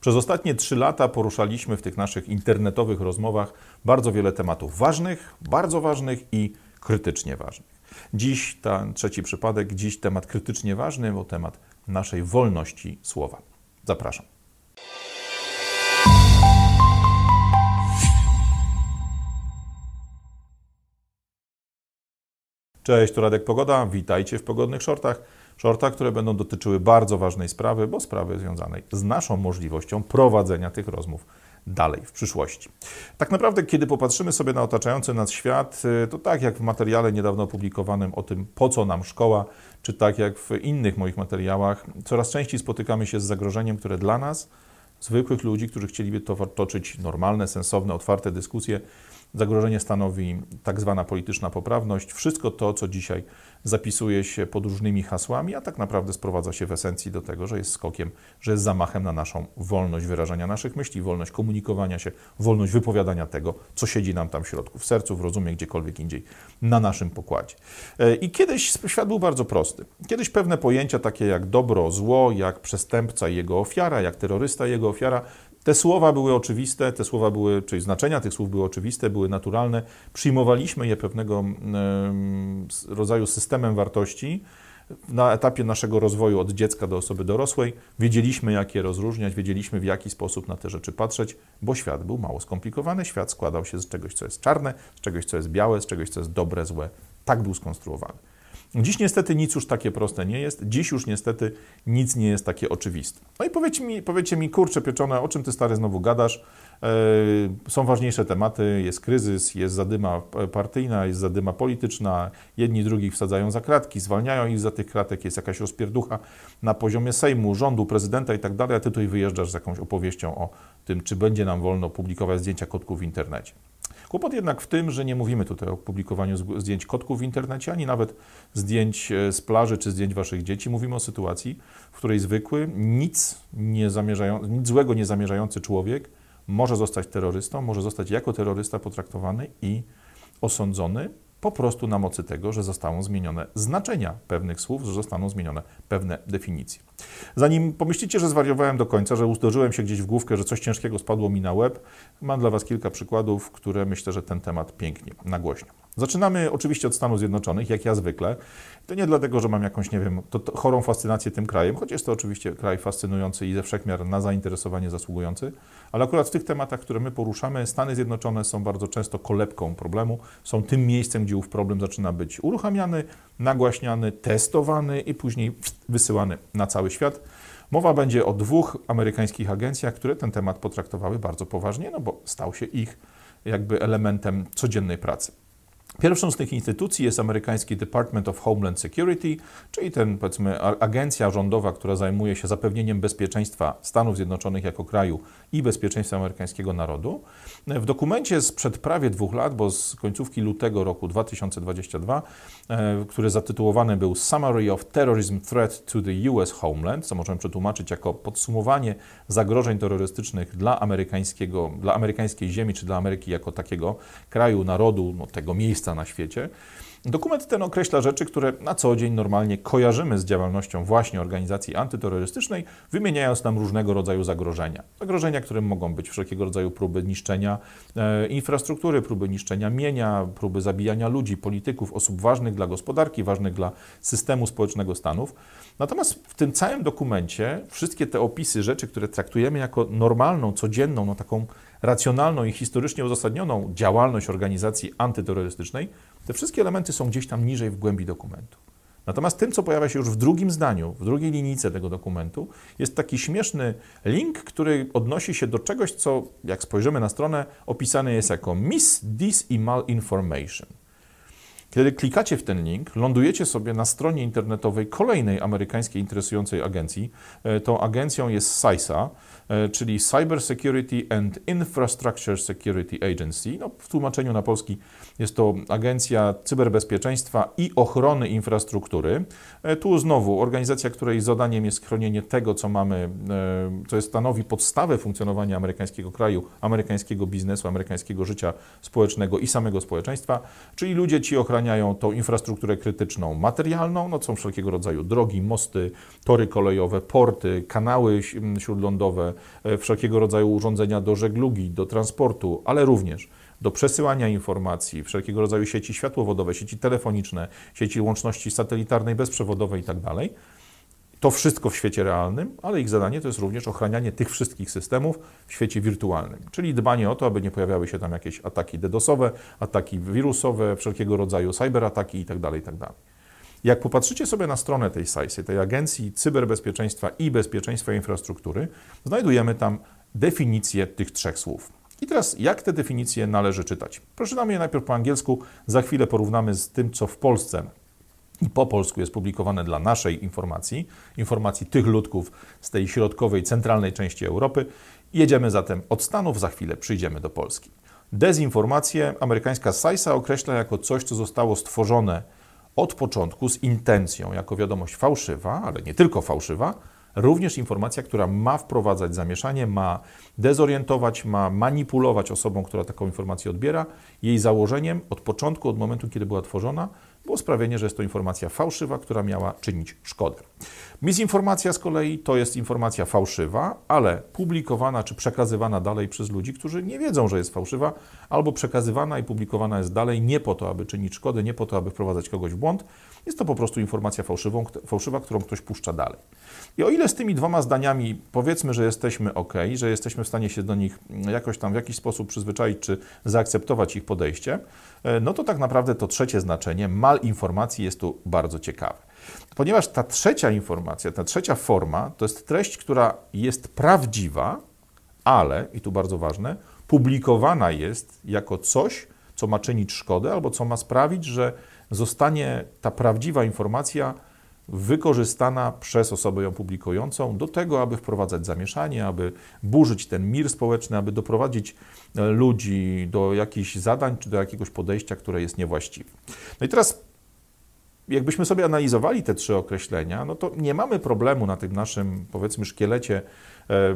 Przez ostatnie trzy lata poruszaliśmy w tych naszych internetowych rozmowach bardzo wiele tematów ważnych, bardzo ważnych i krytycznie ważnych. Dziś ten trzeci przypadek, dziś temat krytycznie ważny, bo temat naszej wolności słowa. Zapraszam. Cześć, tu Radek Pogoda. Witajcie w pogodnych shortach. Shortach, które będą dotyczyły bardzo ważnej sprawy, bo sprawy związanej z naszą możliwością prowadzenia tych rozmów dalej w przyszłości. Tak naprawdę, kiedy popatrzymy sobie na otaczający nas świat, y, to tak jak w materiale niedawno opublikowanym o tym, po co nam szkoła, czy tak jak w innych moich materiałach, coraz częściej spotykamy się z zagrożeniem, które dla nas, zwykłych ludzi, którzy chcieliby to toczyć normalne, sensowne, otwarte dyskusje, Zagrożenie stanowi tak zwana polityczna poprawność. Wszystko to, co dzisiaj zapisuje się pod różnymi hasłami, a tak naprawdę sprowadza się w esencji do tego, że jest skokiem, że jest zamachem na naszą wolność wyrażania naszych myśli, wolność komunikowania się, wolność wypowiadania tego, co siedzi nam tam w środku, w sercu, w rozumie, gdziekolwiek indziej, na naszym pokładzie. E, I kiedyś świat był bardzo prosty. Kiedyś pewne pojęcia takie jak dobro, zło, jak przestępca i jego ofiara, jak terrorysta i jego ofiara te słowa były oczywiste, te słowa były, czyli znaczenia tych słów były oczywiste, były naturalne. Przyjmowaliśmy je pewnego rodzaju systemem wartości na etapie naszego rozwoju od dziecka do osoby dorosłej. Wiedzieliśmy, jak je rozróżniać, wiedzieliśmy, w jaki sposób na te rzeczy patrzeć, bo świat był mało skomplikowany. Świat składał się z czegoś, co jest czarne, z czegoś, co jest białe, z czegoś, co jest dobre, złe. Tak był skonstruowany. Dziś niestety nic już takie proste nie jest. Dziś już niestety nic nie jest takie oczywiste. No i powiedzcie mi, powiedzcie mi kurczę pieczone, o czym ty stary znowu gadasz? Yy, są ważniejsze tematy, jest kryzys, jest zadyma partyjna, jest zadyma polityczna. Jedni drugich wsadzają za kratki, zwalniają ich za tych kratek, jest jakaś rozpierducha na poziomie Sejmu, rządu, prezydenta i tak dalej, a ty tutaj wyjeżdżasz z jakąś opowieścią o tym, czy będzie nam wolno publikować zdjęcia kotków w internecie. Kłopot jednak w tym, że nie mówimy tutaj o publikowaniu zdjęć kotków w internecie, ani nawet zdjęć e, z plaży czy zdjęć waszych dzieci. Mówimy o sytuacji, w której zwykły, nic, nie zamierzają, nic złego nie zamierzający człowiek może zostać terrorystą, może zostać jako terrorysta potraktowany i osądzony po prostu na mocy tego, że zostaną zmienione znaczenia pewnych słów, że zostaną zmienione pewne definicje. Zanim pomyślicie, że zwariowałem do końca, że uderzyłem się gdzieś w główkę, że coś ciężkiego spadło mi na łeb, mam dla Was kilka przykładów, które myślę, że ten temat pięknie nagłośnią. Zaczynamy oczywiście od Stanów Zjednoczonych, jak ja zwykle. To nie dlatego, że mam jakąś, nie wiem, to, to chorą fascynację tym krajem, choć jest to oczywiście kraj fascynujący i ze wszechmiar na zainteresowanie zasługujący, ale akurat w tych tematach, które my poruszamy, Stany Zjednoczone są bardzo często kolebką problemu, są tym miejscem, gdzie ów problem zaczyna być uruchamiany, nagłaśniany, testowany i później wysyłany na cały świat. Mowa będzie o dwóch amerykańskich agencjach, które ten temat potraktowały bardzo poważnie, no bo stał się ich jakby elementem codziennej pracy. Pierwszą z tych instytucji jest amerykański Department of Homeland Security, czyli ten, powiedzmy, agencja rządowa, która zajmuje się zapewnieniem bezpieczeństwa Stanów Zjednoczonych jako kraju i bezpieczeństwa amerykańskiego narodu. W dokumencie sprzed prawie dwóch lat, bo z końcówki lutego roku 2022, e, który zatytułowany był Summary of Terrorism Threat to the US Homeland, co możemy przetłumaczyć jako podsumowanie zagrożeń terrorystycznych dla, amerykańskiego, dla amerykańskiej ziemi, czy dla Ameryki jako takiego kraju, narodu, no, tego miejsca, na świecie. Dokument ten określa rzeczy, które na co dzień normalnie kojarzymy z działalnością właśnie organizacji antyterrorystycznej, wymieniając nam różnego rodzaju zagrożenia. Zagrożenia, którym mogą być wszelkiego rodzaju próby niszczenia e, infrastruktury, próby niszczenia mienia, próby zabijania ludzi, polityków, osób ważnych dla gospodarki, ważnych dla systemu społecznego Stanów. Natomiast w tym całym dokumencie wszystkie te opisy rzeczy, które traktujemy jako normalną, codzienną, no taką racjonalną i historycznie uzasadnioną działalność organizacji antyterrorystycznej, te wszystkie elementy są gdzieś tam niżej w głębi dokumentu. Natomiast tym, co pojawia się już w drugim zdaniu, w drugiej linijce tego dokumentu, jest taki śmieszny link, który odnosi się do czegoś, co, jak spojrzymy na stronę, opisane jest jako Miss This i Malinformation. Kiedy klikacie w ten link, lądujecie sobie na stronie internetowej kolejnej amerykańskiej interesującej agencji. E, tą agencją jest CISA, e, czyli Cyber Security and Infrastructure Security Agency. No, w tłumaczeniu na polski jest to Agencja Cyberbezpieczeństwa i Ochrony Infrastruktury. E, tu znowu organizacja, której zadaniem jest chronienie tego, co mamy, co stanowi podstawę funkcjonowania amerykańskiego kraju, amerykańskiego biznesu, amerykańskiego życia społecznego i samego społeczeństwa, czyli ludzie ci ochraniają tą infrastrukturę krytyczną materialną, no są wszelkiego rodzaju drogi, mosty, tory kolejowe, porty, kanały śródlądowe, e, wszelkiego rodzaju urządzenia do żeglugi, do transportu, ale również do przesyłania informacji, wszelkiego rodzaju sieci światłowodowe, sieci telefoniczne, sieci łączności satelitarnej, bezprzewodowej itd. Tak to wszystko w świecie realnym, ale ich zadanie to jest również ochranianie tych wszystkich systemów w świecie wirtualnym, czyli dbanie o to, aby nie pojawiały się tam jakieś ataki DDoSowe, ataki wirusowe, wszelkiego rodzaju cyberataki itd. Tak itd. Jak popatrzycie sobie na stronę tej SAISy, tej Agencji Cyberbezpieczeństwa i Bezpieczeństwa Infrastruktury, znajdujemy tam definicję tych trzech słów. I teraz, jak te definicje należy czytać? Przeczytamy je najpierw po angielsku, za chwilę porównamy z tym, co w Polsce i po polsku jest publikowane dla naszej informacji, informacji tych ludków z tej środkowej, centralnej części Europy. Jedziemy zatem od Stanów, za chwilę przyjdziemy do Polski. Dezinformację amerykańska SAISA określa jako coś, co zostało stworzone od początku z intencją, jako wiadomość fałszywa, ale nie tylko fałszywa, również informacja, która ma wprowadzać zamieszanie, ma dezorientować, ma manipulować osobą, która taką informację odbiera. Jej założeniem od początku, od momentu, kiedy była tworzona, było sprawienie, że jest to informacja fałszywa, która miała czynić szkodę. Misinformacja z kolei to jest informacja fałszywa, ale publikowana czy przekazywana dalej przez ludzi, którzy nie wiedzą, że jest fałszywa, albo przekazywana i publikowana jest dalej nie po to, aby czynić szkodę, nie po to, aby wprowadzać kogoś w błąd. Jest to po prostu informacja fałszywą, fałszywa, którą ktoś puszcza dalej. I o ile z tymi dwoma zdaniami powiedzmy, że jesteśmy ok, że jesteśmy w stanie się do nich jakoś tam w jakiś sposób przyzwyczaić czy zaakceptować ich podejście, e, no to tak naprawdę to trzecie znaczenie, mal informacji jest tu bardzo ciekawe. Ponieważ ta trzecia informacja, ta trzecia forma to jest treść, która jest prawdziwa, ale, i tu bardzo ważne, publikowana jest jako coś, co ma czynić szkodę albo co ma sprawić, że zostanie ta prawdziwa informacja wykorzystana przez osobę ją publikującą do tego, aby wprowadzać zamieszanie, aby burzyć ten mir społeczny, aby doprowadzić e, ludzi do jakichś zadań czy do jakiegoś podejścia, które jest niewłaściwe. No i teraz jakbyśmy sobie analizowali te trzy określenia, no to nie mamy problemu na tym naszym, powiedzmy, szkielecie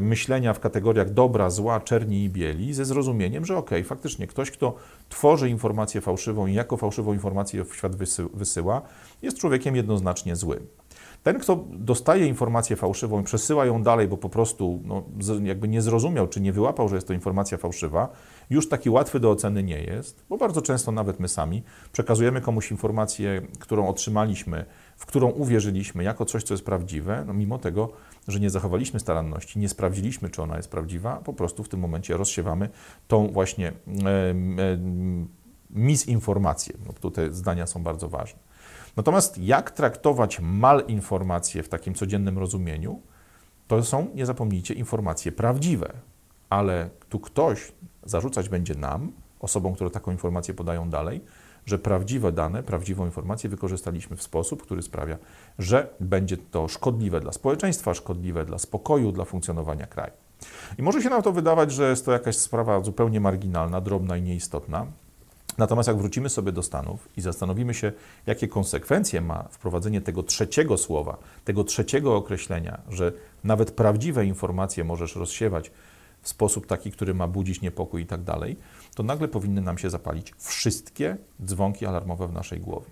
myślenia w kategoriach dobra, zła, czerni i bieli, ze zrozumieniem, że okay, faktycznie ktoś, kto tworzy informację fałszywą i jako fałszywą informację w świat wysyła, jest człowiekiem jednoznacznie złym. Ten, kto dostaje informację fałszywą i przesyła ją dalej, bo po prostu no, jakby nie zrozumiał, czy nie wyłapał, że jest to informacja fałszywa, już taki łatwy do oceny nie jest, bo bardzo często nawet my sami przekazujemy komuś informację, którą otrzymaliśmy, w którą uwierzyliśmy jako coś, co jest prawdziwe, no mimo tego, że nie zachowaliśmy staranności, nie sprawdziliśmy, czy ona jest prawdziwa, po prostu w tym momencie rozsiewamy tą właśnie e, e, misinformację. No, tutaj zdania są bardzo ważne. Natomiast jak traktować malinformacje w takim codziennym rozumieniu, to są, nie zapomnijcie, informacje prawdziwe, ale tu ktoś zarzucać będzie nam, osobom, które taką informację podają dalej, że prawdziwe dane, prawdziwą informację wykorzystaliśmy w sposób, który sprawia, że będzie to szkodliwe dla społeczeństwa, szkodliwe dla spokoju, dla funkcjonowania kraju. I może się nam to wydawać, że jest to jakaś sprawa zupełnie marginalna, drobna i nieistotna. Natomiast jak wrócimy sobie do Stanów i zastanowimy się, jakie konsekwencje ma wprowadzenie tego trzeciego słowa, tego trzeciego określenia, że nawet prawdziwe informacje możesz rozsiewać w sposób taki, który ma budzić niepokój i tak dalej, to nagle powinny nam się zapalić wszystkie dzwonki alarmowe w naszej głowie.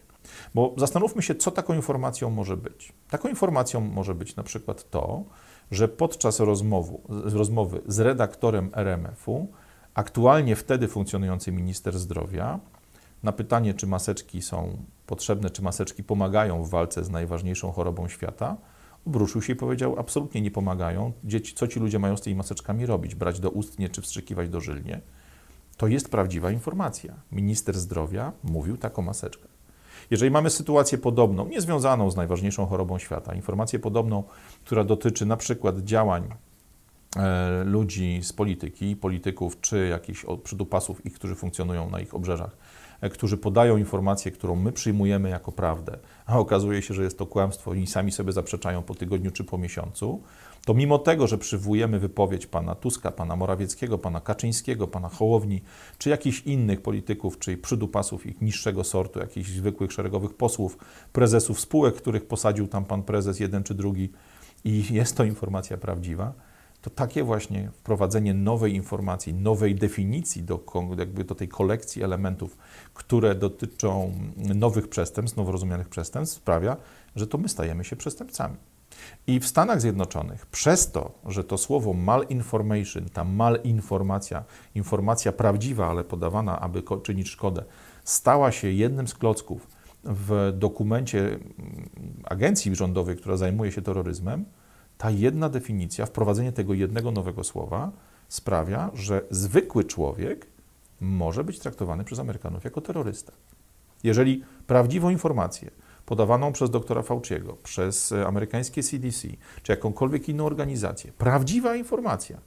Bo zastanówmy się, co taką informacją może być. Taką informacją może być na przykład to, że podczas rozmowy, rozmowy z redaktorem RMF-u aktualnie wtedy funkcjonujący minister zdrowia na pytanie, czy maseczki są potrzebne, czy maseczki pomagają w walce z najważniejszą chorobą świata, obruszył się i powiedział: Absolutnie nie pomagają. Dzieci, co ci ludzie mają z tymi maseczkami robić? Brać do ustnie czy wstrzykiwać dożylnie? To jest prawdziwa informacja. Minister zdrowia mówił tak o maseczkach. Jeżeli mamy sytuację podobną, niezwiązaną z najważniejszą chorobą świata, informację podobną, która dotyczy na przykład działań e, ludzi z polityki, polityków czy jakichś przydupasów ich, którzy funkcjonują na ich obrzeżach, E, którzy podają informację, którą my przyjmujemy jako prawdę, a okazuje się, że jest to kłamstwo i sami sobie zaprzeczają po tygodniu czy po miesiącu, to mimo tego, że przywołujemy wypowiedź pana Tuska, pana Morawieckiego, pana Kaczyńskiego, pana Hołowni, czy jakichś innych polityków, czy przydupasów ich niższego sortu, jakichś zwykłych szeregowych posłów, prezesów spółek, których posadził tam pan prezes jeden czy drugi i jest to informacja prawdziwa, to takie właśnie wprowadzenie nowej informacji, nowej definicji do, jakby do tej kolekcji elementów, które dotyczą nowych przestępstw, nowo rozumianych przestępstw, sprawia, że to my stajemy się przestępcami. I w Stanach Zjednoczonych, przez to, że to słowo malinformation, ta malinformacja, informacja prawdziwa, ale podawana, aby czynić szkodę, stała się jednym z klocków w dokumencie mm, agencji rządowej, która zajmuje się terroryzmem, ta jedna definicja, wprowadzenie tego jednego nowego słowa sprawia, że zwykły człowiek może być traktowany przez Amerykanów jako terrorysta. Jeżeli prawdziwą informację podawaną przez doktora Fauciego, przez e, amerykańskie CDC, czy jakąkolwiek inną organizację, prawdziwa informacja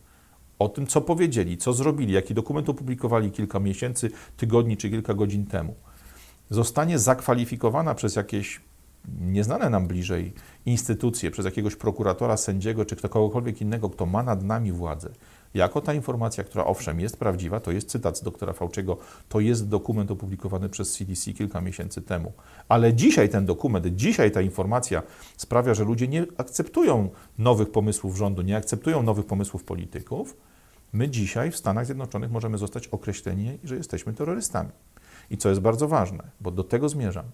o tym, co powiedzieli, co zrobili, jaki dokument opublikowali kilka miesięcy, tygodni czy kilka godzin temu, zostanie zakwalifikowana przez jakieś nieznane nam bliżej instytucje, przez jakiegoś prokuratora, sędziego czy ktokolwiek innego, kto ma nad nami władzę, jako ta informacja, która owszem jest prawdziwa, to jest cytat z doktora Fauciego, to jest dokument opublikowany przez CDC kilka miesięcy temu. Ale dzisiaj ten dokument, dzisiaj ta informacja sprawia, że ludzie nie akceptują nowych pomysłów rządu, nie akceptują nowych pomysłów polityków. My dzisiaj w Stanach Zjednoczonych możemy zostać określeni, że jesteśmy terrorystami. I co jest bardzo ważne, bo do tego zmierzam.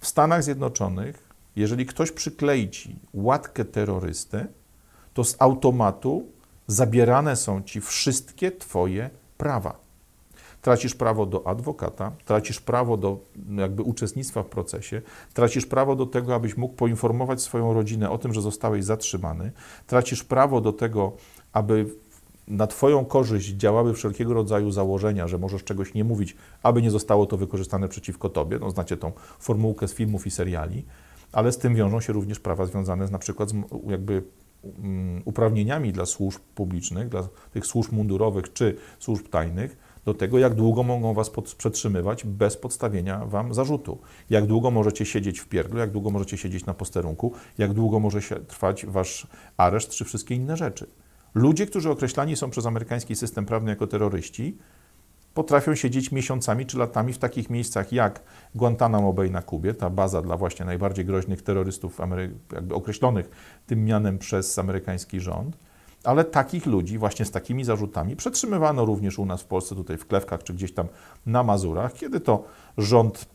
W Stanach Zjednoczonych, jeżeli ktoś przyklei ci łatkę terrorysty, to z automatu zabierane są ci wszystkie Twoje prawa. Tracisz prawo do adwokata, tracisz prawo do jakby uczestnictwa w procesie, tracisz prawo do tego, abyś mógł poinformować swoją rodzinę o tym, że zostałeś zatrzymany, tracisz prawo do tego, aby na Twoją korzyść działały wszelkiego rodzaju założenia, że możesz czegoś nie mówić, aby nie zostało to wykorzystane przeciwko Tobie. No, znacie tą formułkę z filmów i seriali, ale z tym wiążą się również prawa związane z na przykład z jakby uprawnieniami dla służb publicznych, dla tych służb mundurowych czy służb tajnych, do tego, jak długo mogą Was przetrzymywać bez podstawienia Wam zarzutu. Jak długo możecie siedzieć w pierdlu, jak długo możecie siedzieć na posterunku, jak długo może się trwać Wasz areszt, czy wszystkie inne rzeczy. Ludzie, którzy określani są przez amerykański system prawny jako terroryści, potrafią siedzieć miesiącami czy latami w takich miejscach jak Guantanamo Bay na Kubie, ta baza dla właśnie najbardziej groźnych terrorystów jakby określonych tym mianem przez amerykański rząd. Ale takich ludzi właśnie z takimi zarzutami przetrzymywano również u nas w Polsce, tutaj w Klewkach czy gdzieś tam na Mazurach, kiedy to rząd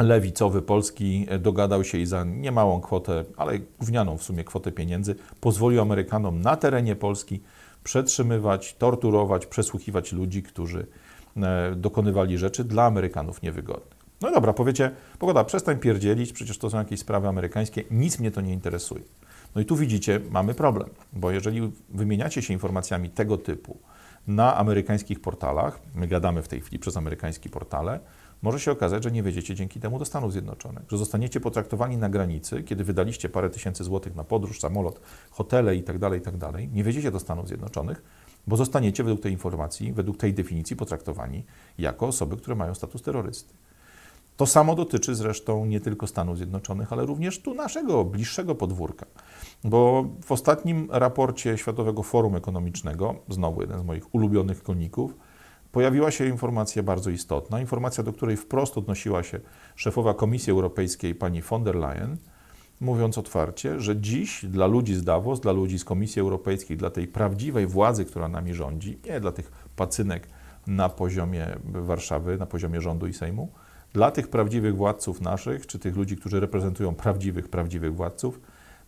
lewicowy Polski dogadał się i za niemałą kwotę, ale gównianą w sumie kwotę pieniędzy, pozwolił Amerykanom na terenie Polski przetrzymywać, torturować, przesłuchiwać ludzi, którzy E, dokonywali rzeczy dla Amerykanów niewygodnych. No dobra, powiecie, pogoda, przestań pierdzielić, przecież to są jakieś sprawy amerykańskie, nic mnie to nie interesuje. No i tu widzicie, mamy problem, bo jeżeli wymieniacie się informacjami tego typu na amerykańskich portalach, my gadamy w tej chwili przez amerykańskie portale, może się okazać, że nie wejdziecie dzięki temu do Stanów Zjednoczonych, że zostaniecie potraktowani na granicy, kiedy wydaliście parę tysięcy złotych na podróż, samolot, hotele itd., tak itd., tak nie wejdziecie do Stanów Zjednoczonych, bo zostaniecie według tej informacji, według tej definicji potraktowani jako osoby, które mają status terrorysty. To samo dotyczy zresztą nie tylko Stanów Zjednoczonych, ale również tu naszego bliższego podwórka. Bo w ostatnim raporcie Światowego Forum Ekonomicznego, znowu jeden z moich ulubionych koników, pojawiła się informacja bardzo istotna, informacja, do której wprost odnosiła się szefowa Komisji Europejskiej pani von der Leyen, mówiąc otwarcie, że dziś dla ludzi z Davos, dla ludzi z Komisji Europejskiej, dla tej prawdziwej władzy, która nami rządzi, nie dla tych pacynek na poziomie Warszawy, na poziomie rządu i Sejmu, dla tych prawdziwych władców naszych, czy tych ludzi, którzy reprezentują prawdziwych, prawdziwych władców,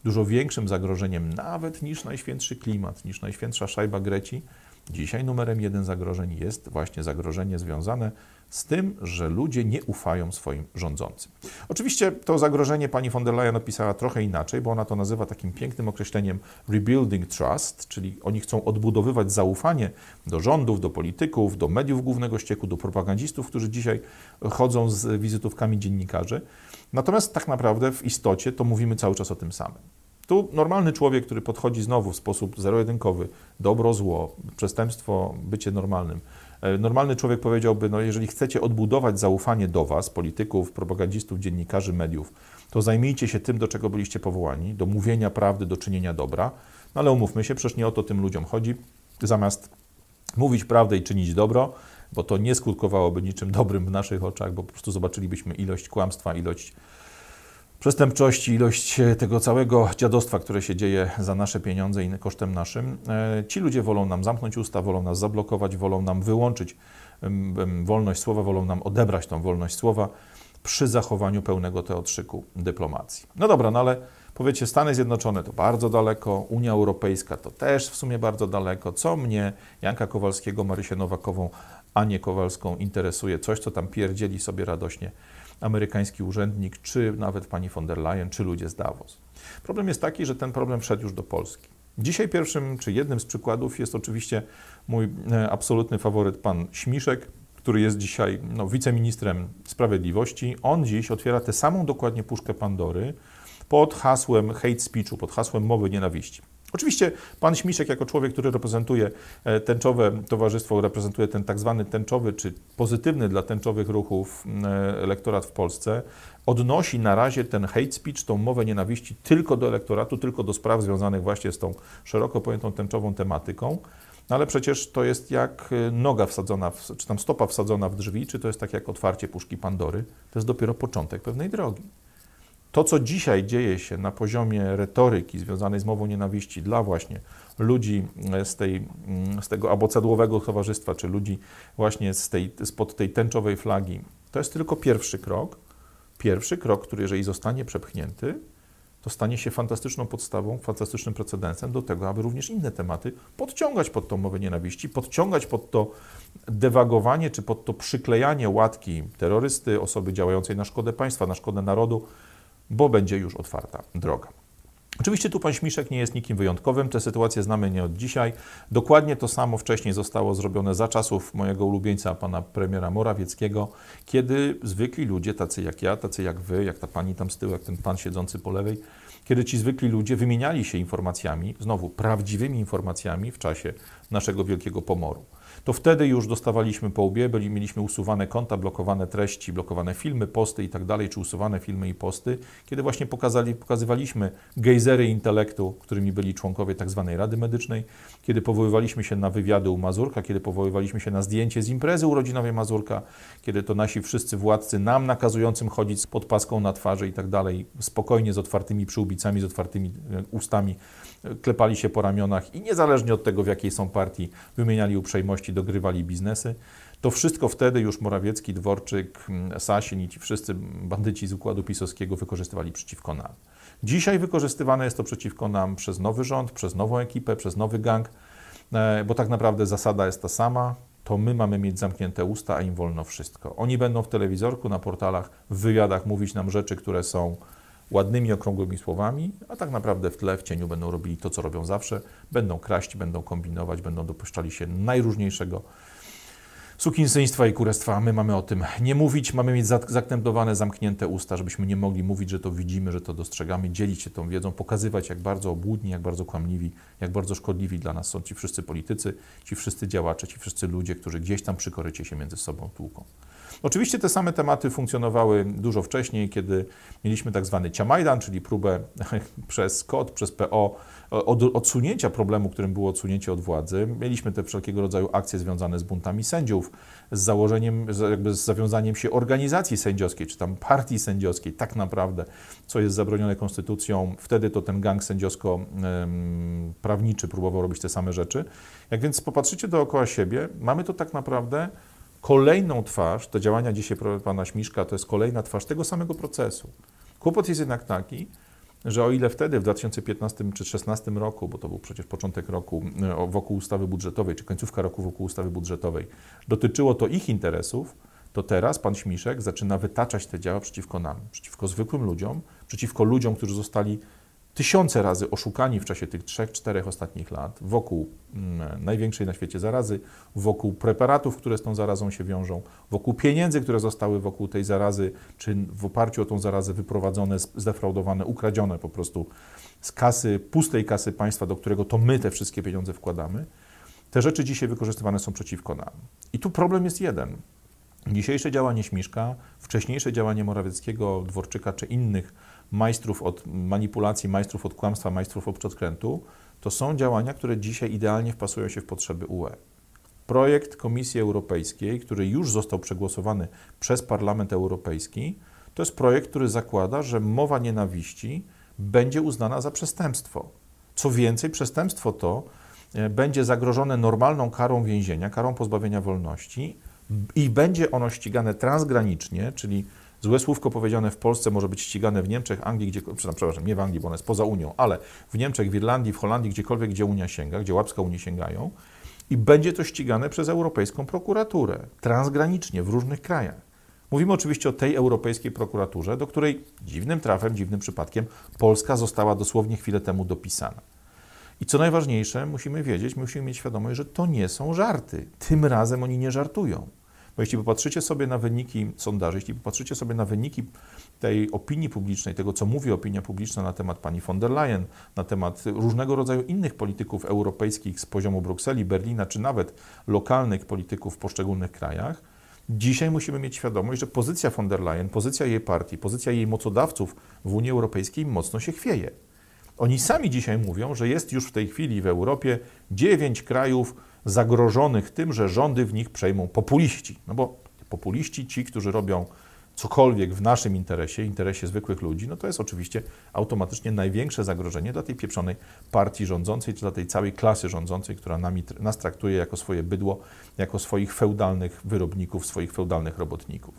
dużo większym zagrożeniem nawet niż najświętszy klimat, niż najświętsza szajba Greci, dzisiaj numerem jeden zagrożeń jest właśnie zagrożenie związane z tym, że ludzie nie ufają swoim rządzącym. Oczywiście to zagrożenie pani von der Leyen opisała trochę inaczej, bo ona to nazywa takim pięknym określeniem rebuilding trust, czyli oni chcą odbudowywać zaufanie do rządów, do polityków, do mediów głównego ścieku, do propagandzistów, którzy dzisiaj chodzą z wizytówkami dziennikarzy. Natomiast tak naprawdę w istocie to mówimy cały czas o tym samym. Tu normalny człowiek, który podchodzi znowu w sposób zero-jedynkowy, dobro, zło, przestępstwo, bycie normalnym, normalny człowiek powiedziałby, no jeżeli chcecie odbudować zaufanie do Was, polityków, propagandistów, dziennikarzy, mediów, to zajmijcie się tym, do czego byliście powołani, do mówienia prawdy, do czynienia dobra. No ale umówmy się, przecież nie o to tym ludziom chodzi. Zamiast mówić prawdę i czynić dobro, bo to nie skutkowałoby niczym dobrym w naszych oczach, bo po prostu zobaczylibyśmy ilość kłamstwa, ilość przestępczości, ilość tego całego dziadostwa, które się dzieje za nasze pieniądze i kosztem naszym, e, ci ludzie wolą nam zamknąć usta, wolą nas zablokować, wolą nam wyłączyć wolność słowa, wolą nam odebrać tą wolność słowa przy zachowaniu pełnego teotrzyku dyplomacji. No dobra, no ale powiecie, Stany Zjednoczone to bardzo daleko, Unia Europejska to też w sumie bardzo daleko. Co mnie, Janka Kowalskiego, Marysię Nowakową, Anię Kowalską interesuje? Coś, co tam pierdzieli sobie radośnie amerykański urzędnik, czy nawet pani von der Leyen, czy ludzie z Davos. Problem jest taki, że ten problem wszedł już do Polski. Dzisiaj pierwszym, czy jednym z przykładów jest oczywiście mój e, absolutny faworyt, pan Śmiszek, który jest dzisiaj no, wiceministrem sprawiedliwości. On dziś otwiera tę samą dokładnie puszkę Pandory pod hasłem hate speechu, pod hasłem mowy nienawiści. Oczywiście pan Śmiszek, jako człowiek, który reprezentuje e, tęczowe towarzystwo, reprezentuje ten tak zwany tęczowy, czy pozytywny dla tęczowych ruchów e, elektorat w Polsce, odnosi na razie ten hate speech, tą mowę nienawiści tylko do elektoratu, tylko do spraw związanych właśnie z tą szeroko pojętą tęczową tematyką. No ale przecież to jest jak e, noga wsadzona, w, czy tam stopa wsadzona w drzwi, czy to jest tak jak otwarcie puszki Pandory. To jest dopiero początek pewnej drogi. To, co dzisiaj dzieje się na poziomie retoryki związanej z mową nienawiści dla właśnie ludzi e, z, tej, mm, z tego abocadłowego towarzystwa, czy ludzi właśnie z tej, spod tej tęczowej flagi, to jest tylko pierwszy krok. Pierwszy krok, który jeżeli zostanie przepchnięty, to stanie się fantastyczną podstawą, fantastycznym precedensem do tego, aby również inne tematy podciągać pod tą mowę nienawiści, podciągać pod to dewagowanie, czy pod to przyklejanie łatki terrorysty, osoby działającej na szkodę państwa, na szkodę narodu, bo będzie już otwarta droga. Oczywiście tu pan Śmiszek nie jest nikim wyjątkowym, tę sytuację znamy nie od dzisiaj. Dokładnie to samo wcześniej zostało zrobione za czasów mojego ulubieńca, pana premiera Morawieckiego, kiedy zwykli ludzie, tacy jak ja, tacy jak wy, jak ta pani tam z tyłu, jak ten pan siedzący po lewej, kiedy ci zwykli ludzie wymieniali się informacjami, znowu prawdziwymi informacjami w czasie naszego wielkiego pomoru to wtedy już dostawaliśmy po łbie, byli, mieliśmy usuwane konta, blokowane treści, blokowane filmy, posty i tak dalej, czy usuwane filmy i posty, kiedy właśnie pokazali, pokazywaliśmy gejzery intelektu, którymi byli członkowie tak zwanej Rady Medycznej, kiedy powoływaliśmy się na wywiady u Mazurka, kiedy powoływaliśmy się na zdjęcie z imprezy urodzinowej Mazurka, kiedy to nasi wszyscy władcy nam nakazującym chodzić pod paską na twarzy i tak dalej, spokojnie z otwartymi przyłbicami, z otwartymi e, ustami, e, klepali się po ramionach i niezależnie od tego, w jakiej są partii, wymieniali uprzejmości dogrywali biznesy. To wszystko wtedy już Morawiecki, Dworczyk, mm, Sasin i ci wszyscy bandyci z układu pisowskiego wykorzystywali przeciwko nam. Dzisiaj wykorzystywane jest to przeciwko nam przez nowy rząd, przez nową ekipę, przez nowy gang, e, bo tak naprawdę zasada jest ta sama. To my mamy mieć zamknięte usta, a im wolno wszystko. Oni będą w telewizorku, na portalach, w wywiadach mówić nam rzeczy, które są ładnymi, okrągłymi słowami, a tak naprawdę w tle, w cieniu będą robili to, co robią zawsze. Będą kraść, będą kombinować, będą dopuszczali się najróżniejszego sukinsyństwa i kurestwa. My mamy o tym nie mówić, mamy mieć zaknętowane, zamknięte usta, żebyśmy nie mogli mówić, że to widzimy, że to dostrzegamy, dzielić się tą wiedzą, pokazywać, jak bardzo obłudni, jak bardzo kłamliwi, jak bardzo szkodliwi dla nas są ci wszyscy politycy, ci wszyscy działacze, ci wszyscy ludzie, którzy gdzieś tam przy korycie się między sobą tłuką. Oczywiście te same tematy funkcjonowały dużo wcześniej, kiedy mieliśmy tak zwany Ciamajdan, czyli próbę przez KOD, przez PO od, odsunięcia problemu, którym było odsunięcie od władzy. Mieliśmy te wszelkiego rodzaju akcje związane z buntami sędziów, z założeniem, jakby z zawiązaniem się organizacji sędziowskiej, czy tam partii sędziowskiej, tak naprawdę, co jest zabronione konstytucją. Wtedy to ten gang sędziowsko-prawniczy próbował robić te same rzeczy. Jak więc popatrzycie dookoła siebie, mamy to tak naprawdę kolejną twarz, te działania dzisiaj pana Śmiszka to jest kolejna twarz tego samego procesu. Kłopot jest jednak taki, że o ile wtedy w 2015 czy 2016 roku, bo to był przecież początek roku e, wokół ustawy budżetowej, czy końcówka roku wokół ustawy budżetowej, dotyczyło to ich interesów, to teraz pan Śmiszek zaczyna wytaczać te działa przeciwko nam, przeciwko zwykłym ludziom, przeciwko ludziom, którzy zostali tysiące razy oszukani w czasie tych trzech, czterech ostatnich lat wokół mm, największej na świecie zarazy, wokół preparatów, które z tą zarazą się wiążą, wokół pieniędzy, które zostały wokół tej zarazy, czy w oparciu o tą zarazę wyprowadzone, zdefraudowane, ukradzione po prostu z kasy, pustej kasy państwa, do którego to my te wszystkie pieniądze wkładamy. Te rzeczy dzisiaj wykorzystywane są przeciwko nam. I tu problem jest jeden. Dzisiejsze działanie Śmiszka, wcześniejsze działanie Morawieckiego, Dworczyka czy innych majstrów od manipulacji, majstrów od kłamstwa, majstrów od podkrętu, to są działania, które dzisiaj idealnie wpasują się w potrzeby UE. Projekt Komisji Europejskiej, który już został przegłosowany przez Parlament Europejski, to jest projekt, który zakłada, że mowa nienawiści będzie uznana za przestępstwo. Co więcej, przestępstwo to e, będzie zagrożone normalną karą więzienia, karą pozbawienia wolności i będzie ono ścigane transgranicznie, czyli złe słówko powiedziane w Polsce może być ścigane w Niemczech, Anglii, gdzie, przepraszam, nie w Anglii, bo ona jest poza Unią, ale w Niemczech, w Irlandii, w Holandii, gdziekolwiek, gdzie Unia sięga, gdzie łapska Unii sięgają i będzie to ścigane przez Europejską Prokuraturę, transgranicznie, w różnych krajach. Mówimy oczywiście o tej Europejskiej Prokuraturze, do której dziwnym trafem, dziwnym przypadkiem Polska została dosłownie chwilę temu dopisana. I co najważniejsze, musimy wiedzieć, musimy mieć świadomość, że to nie są żarty. Tym razem oni nie żartują. Bo jeśli popatrzycie sobie na wyniki sondaży, jeśli popatrzycie sobie na wyniki tej opinii publicznej, tego co mówi opinia publiczna na temat pani von der Leyen, na temat różnego rodzaju innych polityków europejskich z poziomu Brukseli, Berlina, czy nawet lokalnych polityków w poszczególnych krajach, dzisiaj musimy mieć świadomość, że pozycja von der Leyen, pozycja jej partii, pozycja jej mocodawców w Unii Europejskiej mocno się chwieje. Oni sami dzisiaj mówią, że jest już w tej chwili w Europie dziewięć krajów zagrożonych tym, że rządy w nich przejmą populiści. No bo populiści, ci, którzy robią cokolwiek w naszym interesie, interesie zwykłych ludzi, no to jest oczywiście automatycznie największe zagrożenie dla tej pieprzonej partii rządzącej, czy dla tej całej klasy rządzącej, która nami, nas traktuje jako swoje bydło, jako swoich feudalnych wyrobników, swoich feudalnych robotników.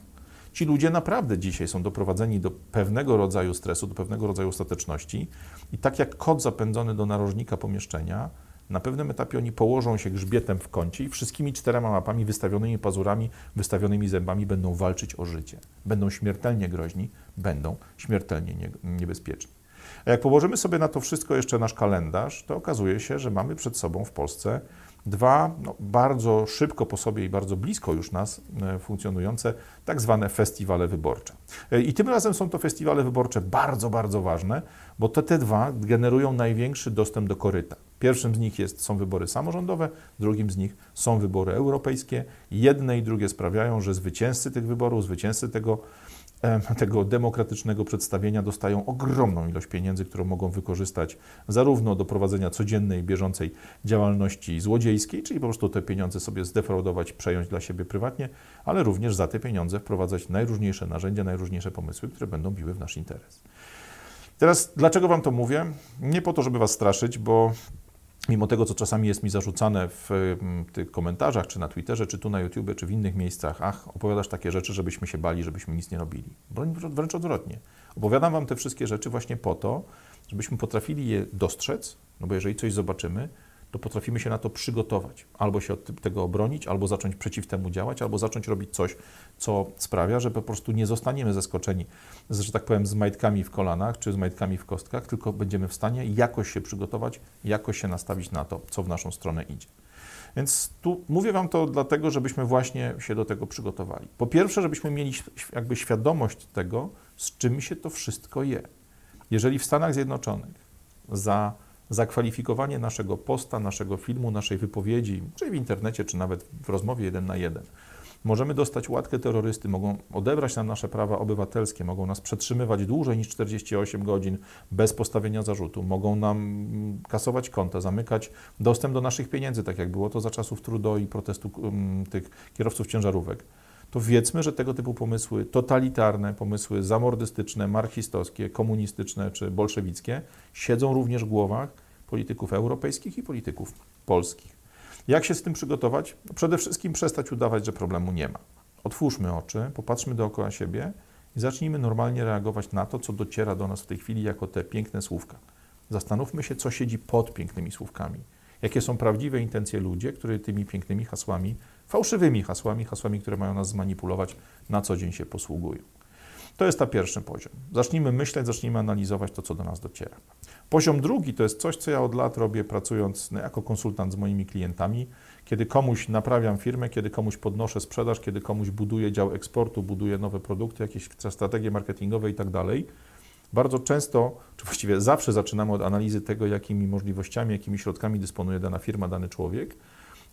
Ci ludzie naprawdę dzisiaj są doprowadzeni do pewnego rodzaju stresu, do pewnego rodzaju ostateczności i tak jak kot zapędzony do narożnika pomieszczenia, na pewnym etapie oni położą się grzbietem w kącie i wszystkimi czterema łapami, wystawionymi pazurami, wystawionymi zębami będą walczyć o życie. Będą śmiertelnie groźni, będą śmiertelnie niebezpieczni. A jak położymy sobie na to wszystko jeszcze nasz kalendarz, to okazuje się, że mamy przed sobą w Polsce dwa no, bardzo szybko po sobie i bardzo blisko już nas e, funkcjonujące tak zwane festiwale wyborcze. E, I tym razem są to festiwale wyborcze bardzo, bardzo ważne, bo te, te dwa generują największy dostęp do koryta. Pierwszym z nich jest, są wybory samorządowe, drugim z nich są wybory europejskie. Jedne i drugie sprawiają, że zwycięzcy tych wyborów, zwycięzcy tego tego demokratycznego przedstawienia dostają ogromną ilość pieniędzy, którą mogą wykorzystać zarówno do prowadzenia codziennej, bieżącej działalności złodziejskiej, czyli po prostu te pieniądze sobie zdefraudować, przejąć dla siebie prywatnie, ale również za te pieniądze wprowadzać najróżniejsze narzędzia, najróżniejsze pomysły, które będą biły w nasz interes. Teraz, dlaczego Wam to mówię? Nie po to, żeby Was straszyć, bo mimo tego, co czasami jest mi zarzucane w mm, tych komentarzach, czy na Twitterze, czy tu na YouTube, czy w innych miejscach, ach, opowiadasz takie rzeczy, żebyśmy się bali, żebyśmy nic nie robili. Wręcz odwrotnie. Opowiadam Wam te wszystkie rzeczy właśnie po to, żebyśmy potrafili je dostrzec, no bo jeżeli coś zobaczymy, to potrafimy się na to przygotować. Albo się od tego obronić, albo zacząć przeciw temu działać, albo zacząć robić coś, co sprawia, że po prostu nie zostaniemy zaskoczeni, że tak powiem, z majtkami w kolanach czy z majtkami w kostkach, tylko będziemy w stanie jakoś się przygotować, jakoś się nastawić na to, co w naszą stronę idzie. Więc tu mówię Wam to dlatego, żebyśmy właśnie się do tego przygotowali. Po pierwsze, żebyśmy mieli jakby świadomość tego, z czym się to wszystko je. Jeżeli w Stanach Zjednoczonych za zakwalifikowanie naszego posta, naszego filmu, naszej wypowiedzi, czy w internecie, czy nawet w rozmowie jeden na jeden. Możemy dostać łatkę terrorysty, mogą odebrać nam nasze prawa obywatelskie, mogą nas przetrzymywać dłużej niż 48 godzin bez postawienia zarzutu, mogą nam kasować konta, zamykać dostęp do naszych pieniędzy, tak jak było to za czasów Trudeau i protestu um, tych kierowców ciężarówek to wiedzmy, że tego typu pomysły totalitarne, pomysły zamordystyczne, marxistowskie, komunistyczne czy bolszewickie siedzą również w głowach polityków europejskich i polityków polskich. Jak się z tym przygotować? No przede wszystkim przestać udawać, że problemu nie ma. Otwórzmy oczy, popatrzmy dookoła siebie i zacznijmy normalnie reagować na to, co dociera do nas w tej chwili jako te piękne słówka. Zastanówmy się, co siedzi pod pięknymi słówkami. Jakie są prawdziwe intencje ludzi, którzy tymi pięknymi hasłami fałszywymi hasłami, hasłami, które mają nas zmanipulować, na co dzień się posługują. To jest ta pierwszy poziom. Zacznijmy myśleć, zacznijmy analizować to, co do nas dociera. Poziom drugi to jest coś, co ja od lat robię, pracując jako konsultant z moimi klientami. Kiedy komuś naprawiam firmę, kiedy komuś podnoszę sprzedaż, kiedy komuś buduję dział eksportu, buduję nowe produkty, jakieś strategie marketingowe i tak dalej, bardzo często, czy właściwie zawsze zaczynamy od analizy tego, jakimi możliwościami, jakimi środkami dysponuje dana firma, dany człowiek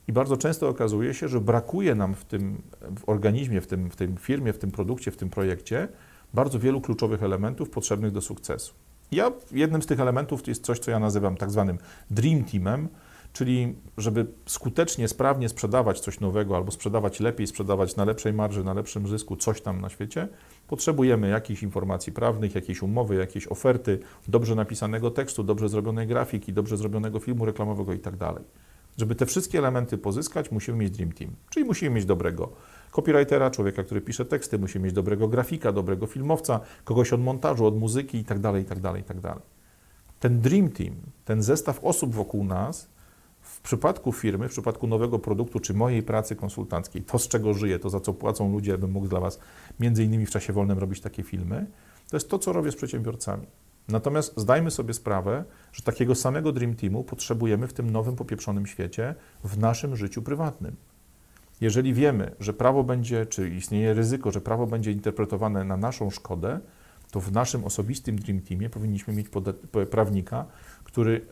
i bardzo często okazuje się, że brakuje nam w tym w organizmie, w tym, w tym firmie, w tym produkcie, w tym projekcie bardzo wielu kluczowych elementów potrzebnych do sukcesu. Ja jednym z tych elementów jest coś, co ja nazywam tak zwanym dream teamem, Czyli, żeby skutecznie, sprawnie sprzedawać coś nowego, albo sprzedawać lepiej, sprzedawać na lepszej marży, na lepszym zysku, coś tam na świecie, potrzebujemy jakichś informacji prawnych, jakiejś umowy, jakiejś oferty, dobrze napisanego tekstu, dobrze zrobionej grafiki, dobrze zrobionego filmu reklamowego i tak. Żeby te wszystkie elementy pozyskać, musimy mieć Dream Team, czyli musimy mieć dobrego copywritera, człowieka, który pisze teksty, musimy mieć dobrego grafika, dobrego filmowca, kogoś od montażu, od muzyki i tak dalej, i tak dalej, i tak dalej. Ten Dream Team, ten zestaw osób wokół nas, w przypadku firmy, w przypadku nowego produktu czy mojej pracy konsultanckiej, to z czego żyję, to za co płacą ludzie, abym mógł dla Was między innymi w czasie wolnym robić takie filmy, to jest to, co robię z przedsiębiorcami. Natomiast zdajmy sobie sprawę, że takiego samego Dream Teamu potrzebujemy w tym nowym, popieprzonym świecie w naszym życiu prywatnym. Jeżeli wiemy, że prawo będzie, czy istnieje ryzyko, że prawo będzie interpretowane na naszą szkodę, to w naszym osobistym Dream Teamie powinniśmy mieć prawnika, który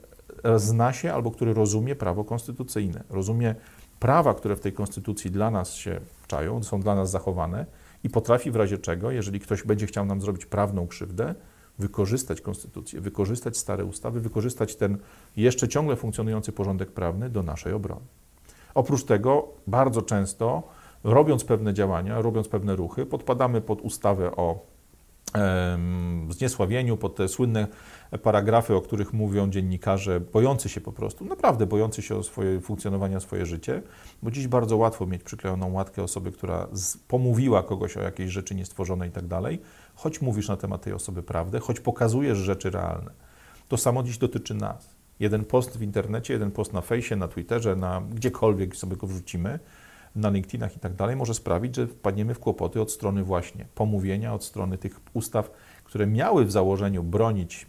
zna się albo który rozumie prawo konstytucyjne, rozumie prawa, które w tej konstytucji dla nas się czają, są dla nas zachowane i potrafi w razie czego, jeżeli ktoś będzie chciał nam zrobić prawną krzywdę, wykorzystać konstytucję, wykorzystać stare ustawy, wykorzystać ten jeszcze ciągle funkcjonujący porządek prawny do naszej obrony. Oprócz tego, bardzo często, robiąc pewne działania, robiąc pewne ruchy, podpadamy pod ustawę o zniesławieniu, pod te słynne paragrafy, o których mówią dziennikarze, bojący się po prostu, naprawdę bojący się o swoje funkcjonowanie, o swoje życie, bo dziś bardzo łatwo mieć przyklejoną łatkę osoby, która pomówiła kogoś o jakiejś rzeczy niestworzonej i tak dalej, choć mówisz na temat tej osoby prawdę, choć pokazujesz rzeczy realne. To samo dziś dotyczy nas. Jeden post w internecie, jeden post na fejsie, na Twitterze, na gdziekolwiek sobie go wrzucimy, na LinkedInach i tak dalej, może sprawić, że wpadniemy w kłopoty od strony właśnie pomówienia, od strony tych ustaw, które miały w założeniu bronić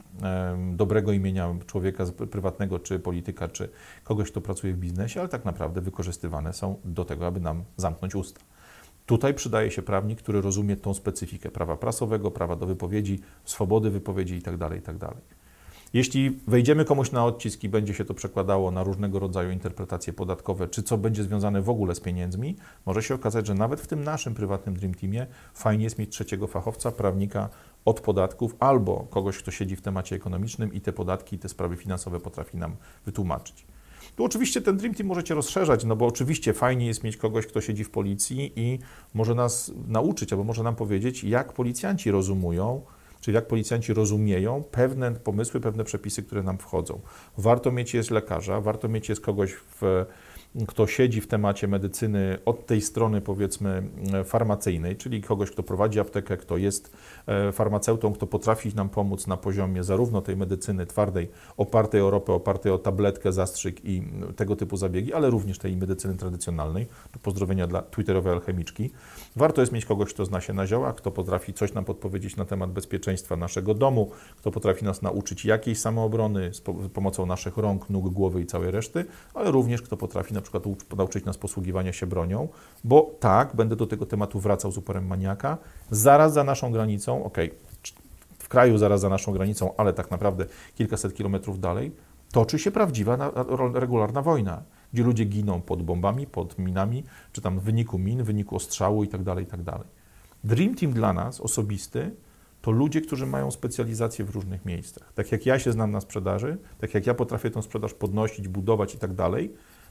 dobrego imienia człowieka prywatnego, czy polityka, czy kogoś, kto pracuje w biznesie, ale tak naprawdę wykorzystywane są do tego, aby nam zamknąć usta. Tutaj przydaje się prawnik, który rozumie tą specyfikę prawa prasowego, prawa do wypowiedzi, swobody wypowiedzi itd. Tak itd. Jeśli wejdziemy komuś na odcisk i będzie się to przekładało na różnego rodzaju interpretacje podatkowe, czy co będzie związane w ogóle z pieniędzmi, może się okazać, że nawet w tym naszym prywatnym Dream Teamie fajnie jest mieć trzeciego fachowca, prawnika od podatków albo kogoś, kto siedzi w temacie ekonomicznym i te podatki, te sprawy finansowe potrafi nam wytłumaczyć. Tu oczywiście ten Dream Team możecie rozszerzać, no bo oczywiście fajnie jest mieć kogoś, kto siedzi w policji i może nas nauczyć, albo może nam powiedzieć, jak policjanci rozumują czyli jak policjanci rozumieją pewne pomysły, pewne przepisy, które nam wchodzą. Warto mieć jest lekarza, warto mieć jest kogoś w kto siedzi w temacie medycyny od tej strony, powiedzmy, farmacyjnej, czyli kogoś, kto prowadzi aptekę, kto jest e, farmaceutą, kto potrafi nam pomóc na poziomie zarówno tej medycyny twardej, opartej o ropę, opartej o tabletkę, zastrzyk i tego typu zabiegi, ale również tej medycyny tradycjonalnej. Pozdrowienia dla twitterowej alchemiczki. Warto jest mieć kogoś, kto zna się na ziołach, kto potrafi coś nam podpowiedzieć na temat bezpieczeństwa naszego domu, kto potrafi nas nauczyć jakiejś samoobrony z pomocą naszych rąk, nóg, głowy i całej reszty, ale również kto potrafi na przykład nauczyć nas posługiwania się bronią, bo tak, będę do tego tematu wracał z uporem maniaka, zaraz za naszą granicą, ok, w kraju zaraz za naszą granicą, ale tak naprawdę kilkaset kilometrów dalej, toczy się prawdziwa, regularna wojna, gdzie ludzie giną pod bombami, pod minami, czy tam w wyniku min, w wyniku ostrzału itd., tak itd. Tak Dream Team dla nas, osobisty, to ludzie, którzy mają specjalizację w różnych miejscach. Tak jak ja się znam na sprzedaży, tak jak ja potrafię tę sprzedaż podnosić, budować i tak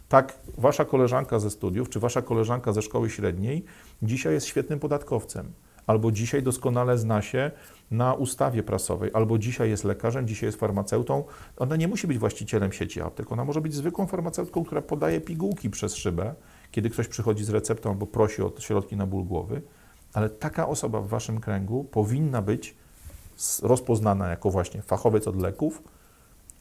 tak wasza koleżanka ze studiów, czy wasza koleżanka ze szkoły średniej dzisiaj jest świetnym podatkowcem, albo dzisiaj doskonale zna się na ustawie prasowej, albo dzisiaj jest lekarzem, dzisiaj jest farmaceutą. Ona nie musi być właścicielem sieci aptek, ona może być zwykłą farmaceutką, która podaje pigułki przez szybę, kiedy ktoś przychodzi z receptą albo prosi o środki na ból głowy, ale taka osoba w waszym kręgu powinna być rozpoznana jako właśnie fachowiec od leków.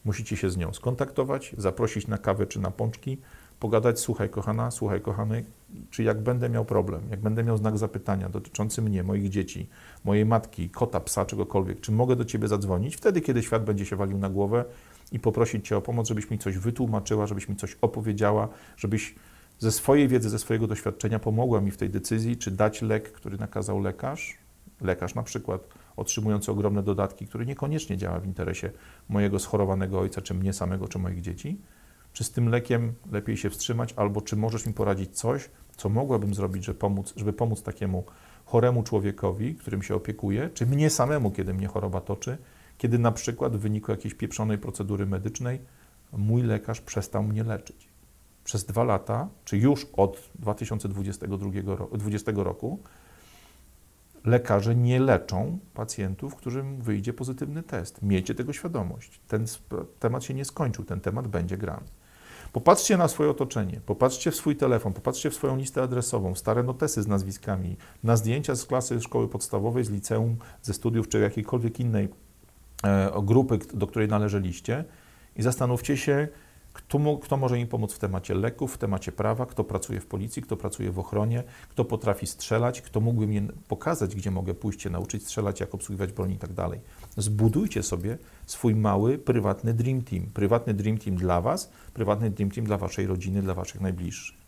Musicie się z nią skontaktować, zaprosić na kawę czy na pączki, pogadać, słuchaj kochana, słuchaj kochany, czy jak będę miał problem, jak będę miał znak zapytania dotyczący mnie, moich dzieci, mojej matki, kota, psa, czegokolwiek, czy mogę do Ciebie zadzwonić? Wtedy, kiedy świat będzie się walił na głowę i poprosić Cię o pomoc, żebyś mi coś wytłumaczyła, żebyś mi coś opowiedziała, żebyś ze swojej wiedzy, ze swojego doświadczenia pomogła mi w tej decyzji, czy dać lek, który nakazał lekarz, lekarz na przykład otrzymujący ogromne dodatki, który niekoniecznie działa w interesie mojego schorowanego ojca, czy mnie samego, czy moich dzieci, czy z tym lekiem lepiej się wstrzymać, albo czy możesz mi poradzić coś, co mogłabym zrobić, żeby pomóc, żeby pomóc takiemu choremu człowiekowi, którym się opiekuję, czy mnie samemu, kiedy mnie choroba toczy, kiedy na przykład w wyniku jakiejś pieprzonej procedury medycznej mój lekarz przestał mnie leczyć. Przez dwa lata, czy już od 2022 roku, 20 roku, lekarze nie leczą pacjentów, którym wyjdzie pozytywny test. Miejcie tego świadomość. Ten temat się nie skończył, ten temat będzie grany. Popatrzcie na swoje otoczenie, popatrzcie w swój telefon, popatrzcie w swoją listę adresową, stare notesy z nazwiskami, na zdjęcia z klasy szkoły podstawowej, z liceum, ze studiów czy jakiejkolwiek innej e, grupy, do której należeliście i zastanówcie się, kto, kto, może im pomóc w temacie leków, w temacie prawa, kto pracuje w policji, kto pracuje w ochronie, kto potrafi strzelać, kto mógłby mi pokazać, gdzie mogę pójść się nauczyć strzelać, jak obsługiwać broń i tak dalej. Zbudujcie sobie swój mały, prywatny dream team. Prywatny dream team dla Was, prywatny dream team dla Waszej rodziny, dla Waszych najbliższych.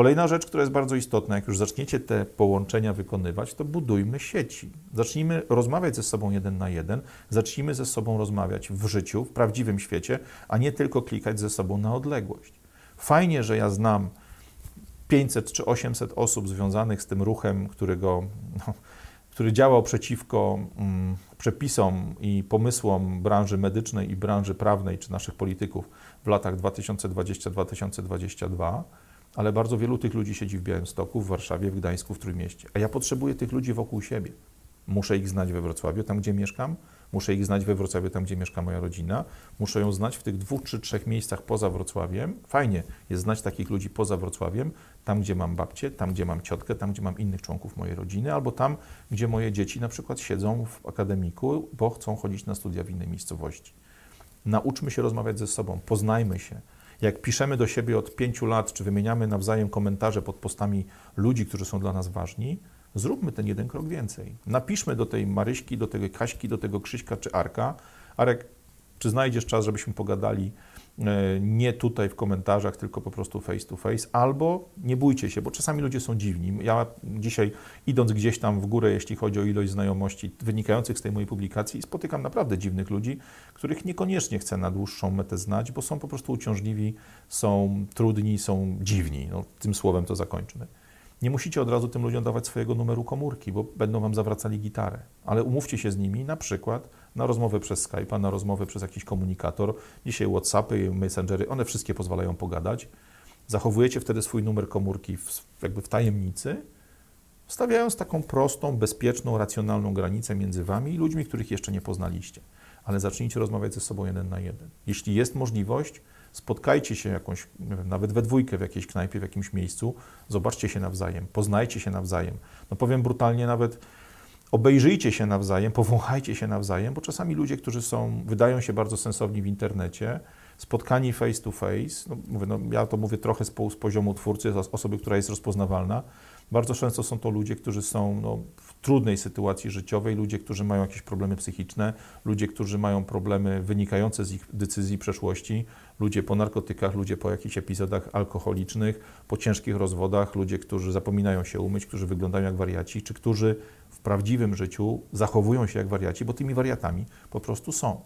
Kolejna rzecz, która jest bardzo istotna, jak już zaczniecie te połączenia wykonywać, to budujmy sieci. Zacznijmy rozmawiać ze sobą jeden na jeden, zacznijmy ze sobą rozmawiać w życiu, w prawdziwym świecie, a nie tylko klikać ze sobą na odległość. Fajnie, że ja znam 500 czy 800 osób związanych z tym ruchem, którego, no, który działał przeciwko mm, przepisom i pomysłom branży medycznej i branży prawnej czy naszych polityków w latach 2020-2022 ale bardzo wielu tych ludzi siedzi w Białymstoku, w Warszawie, w Gdańsku, w Trójmieście. A ja potrzebuję tych ludzi wokół siebie. Muszę ich znać we Wrocławiu, tam gdzie mieszkam, muszę ich znać we Wrocławiu, tam gdzie mieszka moja rodzina, muszę ją znać w tych dwóch czy trzech miejscach poza Wrocławiem. Fajnie jest znać takich ludzi poza Wrocławiem, tam gdzie mam babcię, tam gdzie mam ciotkę, tam gdzie mam innych członków mojej rodziny, albo tam, gdzie moje dzieci na przykład siedzą w akademiku, bo chcą chodzić na studia w innej miejscowości. Nauczmy się rozmawiać ze sobą, poznajmy się. Jak piszemy do siebie od pięciu lat, czy wymieniamy nawzajem komentarze pod postami ludzi, którzy są dla nas ważni, zróbmy ten jeden krok więcej. Napiszmy do tej Maryśki, do tego Kaśki, do tego Krzyśka czy Arka. Arek, czy znajdziesz czas, żebyśmy pogadali nie tutaj w komentarzach, tylko po prostu face to face, albo nie bójcie się, bo czasami ludzie są dziwni. Ja dzisiaj, idąc gdzieś tam w górę, jeśli chodzi o ilość znajomości wynikających z tej mojej publikacji, spotykam naprawdę dziwnych ludzi, których niekoniecznie chcę na dłuższą metę znać, bo są po prostu uciążliwi, są trudni, są dziwni. No, tym słowem to zakończmy. Nie musicie od razu tym ludziom dawać swojego numeru komórki, bo będą wam zawracali gitarę, ale umówcie się z nimi na przykład na rozmowę przez Skype'a, na rozmowę przez jakiś komunikator. Dzisiaj WhatsAppy, Messengery, one wszystkie pozwalają pogadać. Zachowujecie wtedy swój numer komórki w, jakby w tajemnicy, stawiając taką prostą, bezpieczną, racjonalną granicę między wami i ludźmi, których jeszcze nie poznaliście. Ale zacznijcie rozmawiać ze sobą jeden na jeden. Jeśli jest możliwość, spotkajcie się jakąś, wiem, nawet we dwójkę w jakiejś knajpie, w jakimś miejscu, zobaczcie się nawzajem, poznajcie się nawzajem. No powiem brutalnie, nawet obejrzyjcie się nawzajem, powąchajcie się nawzajem, bo czasami ludzie, którzy są, wydają się bardzo sensowni w internecie, spotkani face to face, no, mówię, no, ja to mówię trochę z, z poziomu twórcy, z osoby, która jest rozpoznawalna, bardzo często są to ludzie, którzy są no, w trudnej sytuacji życiowej, ludzie, którzy mają jakieś problemy psychiczne, ludzie, którzy mają problemy wynikające z ich decyzji przeszłości, ludzie po narkotykach, ludzie po jakichś epizodach alkoholicznych, po ciężkich rozwodach, ludzie, którzy zapominają się umyć, którzy wyglądają jak wariaci, czy którzy w prawdziwym życiu zachowują się jak wariaci, bo tymi wariatami po prostu są.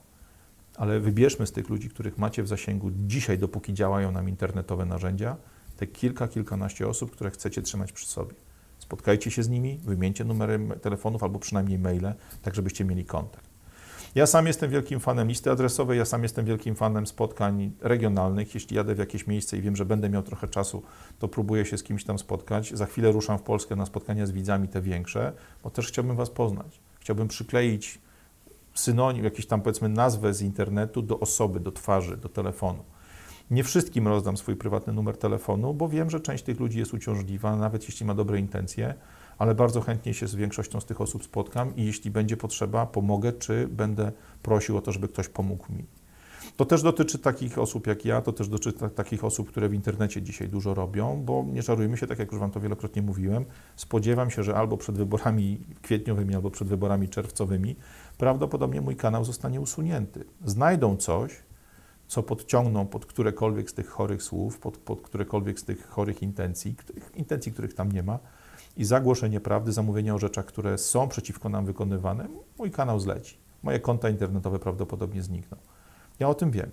Ale wybierzmy z tych ludzi, których macie w zasięgu dzisiaj, dopóki działają nam internetowe narzędzia, te kilka, kilkanaście osób, które chcecie trzymać przy sobie. Spotkajcie się z nimi, wymieńcie numery telefonów albo przynajmniej maile, tak żebyście mieli kontakt. Ja sam jestem wielkim fanem listy adresowej, ja sam jestem wielkim fanem spotkań regionalnych. Jeśli jadę w jakieś miejsce i wiem, że będę miał trochę czasu, to próbuję się z kimś tam spotkać. Za chwilę ruszam w Polskę na spotkania z widzami, te większe, bo też chciałbym Was poznać. Chciałbym przykleić synonim, jakieś tam powiedzmy nazwę z internetu do osoby, do twarzy, do telefonu. Nie wszystkim rozdam swój prywatny numer telefonu, bo wiem, że część tych ludzi jest uciążliwa, nawet jeśli ma dobre intencje ale bardzo chętnie się z większością z tych osób spotkam i jeśli będzie potrzeba, pomogę, czy będę prosił o to, żeby ktoś pomógł mi. To też dotyczy takich osób jak ja, to też dotyczy takich osób, które w internecie dzisiaj dużo robią, bo nie żarujmy się, tak jak już Wam to wielokrotnie mówiłem, spodziewam się, że albo przed wyborami kwietniowymi, albo przed wyborami czerwcowymi prawdopodobnie mój kanał zostanie usunięty. Znajdą coś, co podciągną pod którekolwiek z tych chorych słów, pod, pod którekolwiek z tych chorych intencji, których, intencji, których tam nie ma, i zagłoszenie prawdy, zamówienia o rzeczach, które są przeciwko nam wykonywane, mój kanał zleci. Moje konta internetowe prawdopodobnie znikną. Ja o tym wiem.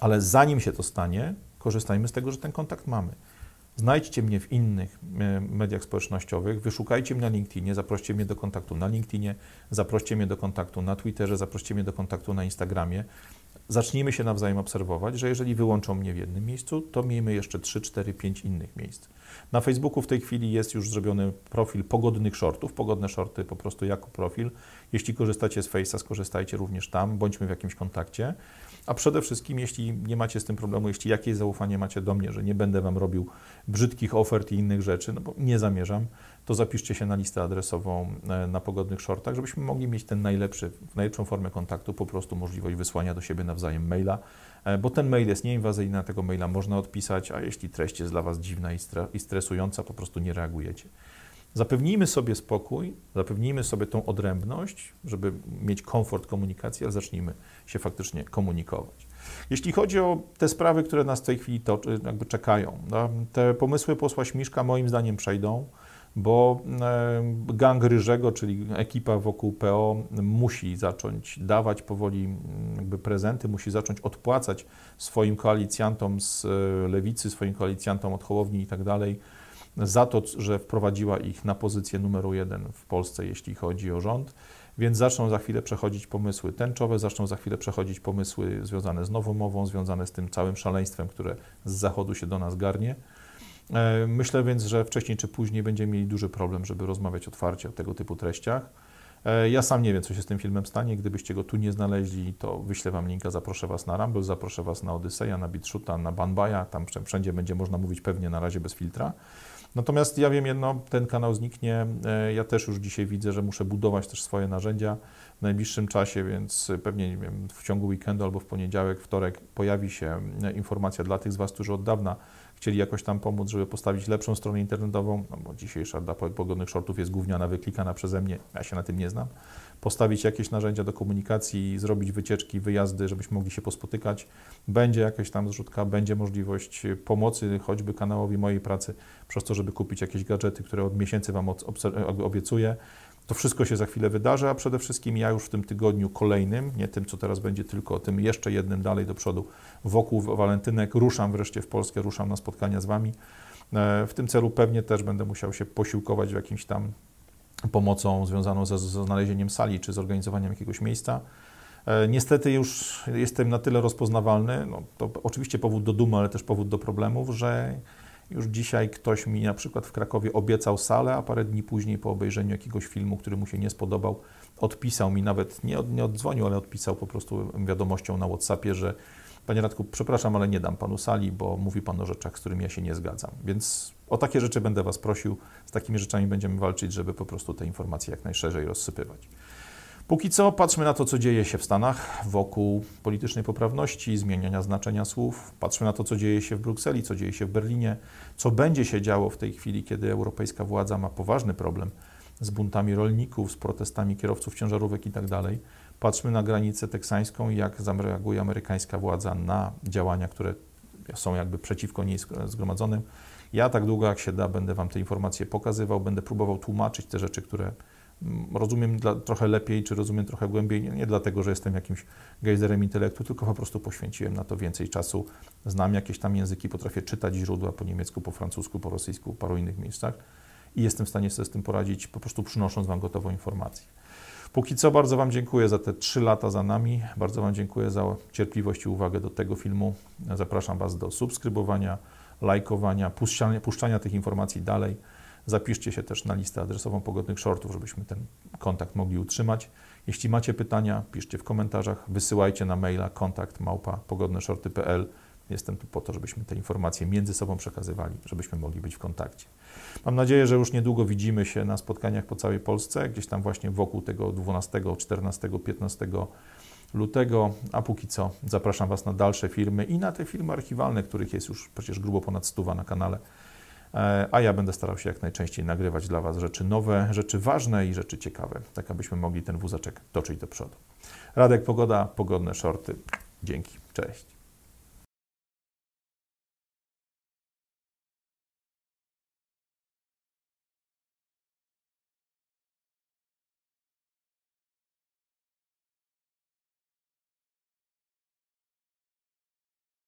Ale zanim się to stanie, korzystajmy z tego, że ten kontakt mamy. Znajdźcie mnie w innych e, mediach społecznościowych, wyszukajcie mnie na LinkedInie, zaproście mnie do kontaktu na LinkedInie, zaproście mnie do kontaktu na Twitterze, zaproście mnie do kontaktu na Instagramie. Zacznijmy się nawzajem obserwować, że jeżeli wyłączą mnie w jednym miejscu, to miejmy jeszcze 3, 4, 5 innych miejsc. Na Facebooku w tej chwili jest już zrobiony profil pogodnych shortów, pogodne shorty po prostu jako profil. Jeśli korzystacie z Face'a, skorzystajcie również tam, bądźmy w jakimś kontakcie. A przede wszystkim, jeśli nie macie z tym problemu, jeśli jakieś zaufanie macie do mnie, że nie będę Wam robił brzydkich ofert i innych rzeczy, no bo nie zamierzam, to zapiszcie się na listę adresową e, na pogodnych shortach, żebyśmy mogli mieć ten najlepszy, najlepszą formę kontaktu, po prostu możliwość wysłania do siebie nawzajem maila, e, bo ten mail jest nieinwazyjny, na tego maila można odpisać, a jeśli treść jest dla Was dziwna i stresująca, po prostu nie reagujecie. Zapewnijmy sobie spokój, zapewnijmy sobie tą odrębność, żeby mieć komfort komunikacji, ale zacznijmy się faktycznie komunikować. Jeśli chodzi o te sprawy, które nas w tej chwili to, jakby czekają, te pomysły posła Śmiszka moim zdaniem przejdą, bo e, gang Ryżego, czyli ekipa wokół PO musi zacząć dawać powoli jakby prezenty, musi zacząć odpłacać swoim koalicjantom z e, lewicy, swoim koalicjantom od Hołowni i tak dalej, za to, że wprowadziła ich na pozycję numeru jeden w Polsce, jeśli chodzi o rząd. Więc zaczną za chwilę przechodzić pomysły tęczowe, zaczną za chwilę przechodzić pomysły związane z nową mową, związane z tym całym szaleństwem, które z zachodu się do nas garnie. E, myślę więc, że wcześniej czy później będziemy mieli duży problem, żeby rozmawiać otwarcie o tego typu treściach. E, ja sam nie wiem, co się z tym filmem stanie. Gdybyście go tu nie znaleźli, to wyślę Wam linka, zaproszę Was na Rumble, zaproszę Was na Odyseja, na Bitshoota, na Banbaya. Tam wszędzie będzie można mówić pewnie na razie bez filtra. Natomiast ja wiem jedno, ten kanał zniknie. E, ja też już dzisiaj widzę, że muszę budować też swoje narzędzia w najbliższym czasie, więc pewnie nie wiem, w ciągu weekendu albo w poniedziałek, wtorek pojawi się informacja dla tych z Was, którzy od dawna chcieli jakoś tam pomóc, żeby postawić lepszą stronę internetową, no bo dzisiejsza dla pogodnych shortów jest gówniana, wyklikana przeze mnie, ja się na tym nie znam, postawić jakieś narzędzia do komunikacji, zrobić wycieczki, wyjazdy, żebyśmy mogli się pospotykać. Będzie jakaś tam zrzutka, będzie możliwość pomocy choćby kanałowi mojej pracy przez to, żeby kupić jakieś gadżety, które od miesięcy Wam obiecuję. To wszystko się za chwilę wydarzy, a przede wszystkim ja już w tym tygodniu kolejnym, nie tym, co teraz będzie, tylko tym jeszcze jednym dalej do przodu, wokół walentynek, ruszam wreszcie w Polskę, ruszam na spotkania z Wami. E, w tym celu pewnie też będę musiał się posiłkować w jakimś tam pomocą związaną ze, znalezieniem sali czy zorganizowaniem jakiegoś miejsca. E, niestety już jestem na tyle rozpoznawalny, no to oczywiście powód do dumy, ale też powód do problemów, że już dzisiaj ktoś mi na przykład w Krakowie obiecał salę, a parę dni później po obejrzeniu jakiegoś filmu, który mu się nie spodobał, odpisał mi nawet, nie, nie oddzwonił, ale odpisał po prostu wiadomością na WhatsAppie, że Panie Radku, przepraszam, ale nie dam Panu sali, bo mówi Pan o rzeczach, z którymi ja się nie zgadzam. Więc o takie rzeczy będę Was prosił, z takimi rzeczami będziemy walczyć, żeby po prostu te informacje jak najszerzej rozsypywać. Póki co patrzmy na to, co dzieje się w Stanach wokół politycznej poprawności, zmieniania znaczenia słów. Patrzmy na to, co dzieje się w Brukseli, co dzieje się w Berlinie, co będzie się działo w tej chwili, kiedy europejska władza ma poważny problem z buntami rolników, z protestami kierowców ciężarówek itd. Tak patrzmy na granicę teksańską i jak zareaguje amerykańska władza na działania, które są jakby przeciwko niej zgromadzone. Ja tak długo jak się da będę Wam te informacje pokazywał, będę próbował tłumaczyć te rzeczy, które rozumiem dla, trochę lepiej, czy rozumiem trochę głębiej, nie, nie dlatego, że jestem jakimś gejzerem intelektu, tylko po prostu poświęciłem na to więcej czasu. Znam jakieś tam języki, potrafię czytać źródła po niemiecku, po francusku, po rosyjsku, w paru innych miejscach i jestem w stanie sobie z tym poradzić, po prostu przynosząc Wam gotową informację. Póki co bardzo Wam dziękuję za te trzy lata za nami. Bardzo Wam dziękuję za cierpliwość i uwagę do tego filmu. Zapraszam Was do subskrybowania, lajkowania, puszczania, puszczania tych informacji dalej. Zapiszcie się też na listę adresową pogodnych shortów, żebyśmy ten kontakt mogli utrzymać. Jeśli macie pytania, piszcie w komentarzach, wysyłajcie na maila kontakt małpa pogodneszorty.pl. Jestem tu po to, żebyśmy te informacje między sobą przekazywali, żebyśmy mogli być w kontakcie. Mam nadzieję, że już niedługo widzimy się na spotkaniach po całej Polsce, gdzieś tam właśnie wokół tego 12, 14, 15 lutego, a póki co zapraszam Was na dalsze filmy i na te filmy archiwalne, których jest już przecież grubo ponad stuwa na kanale. E, a ja będę starał się jak najczęściej nagrywać dla Was rzeczy nowe, rzeczy ważne i rzeczy ciekawe, tak abyśmy mogli ten wózeczek toczyć do przodu. Radek Pogoda, pogodne shorty. Dzięki, cześć.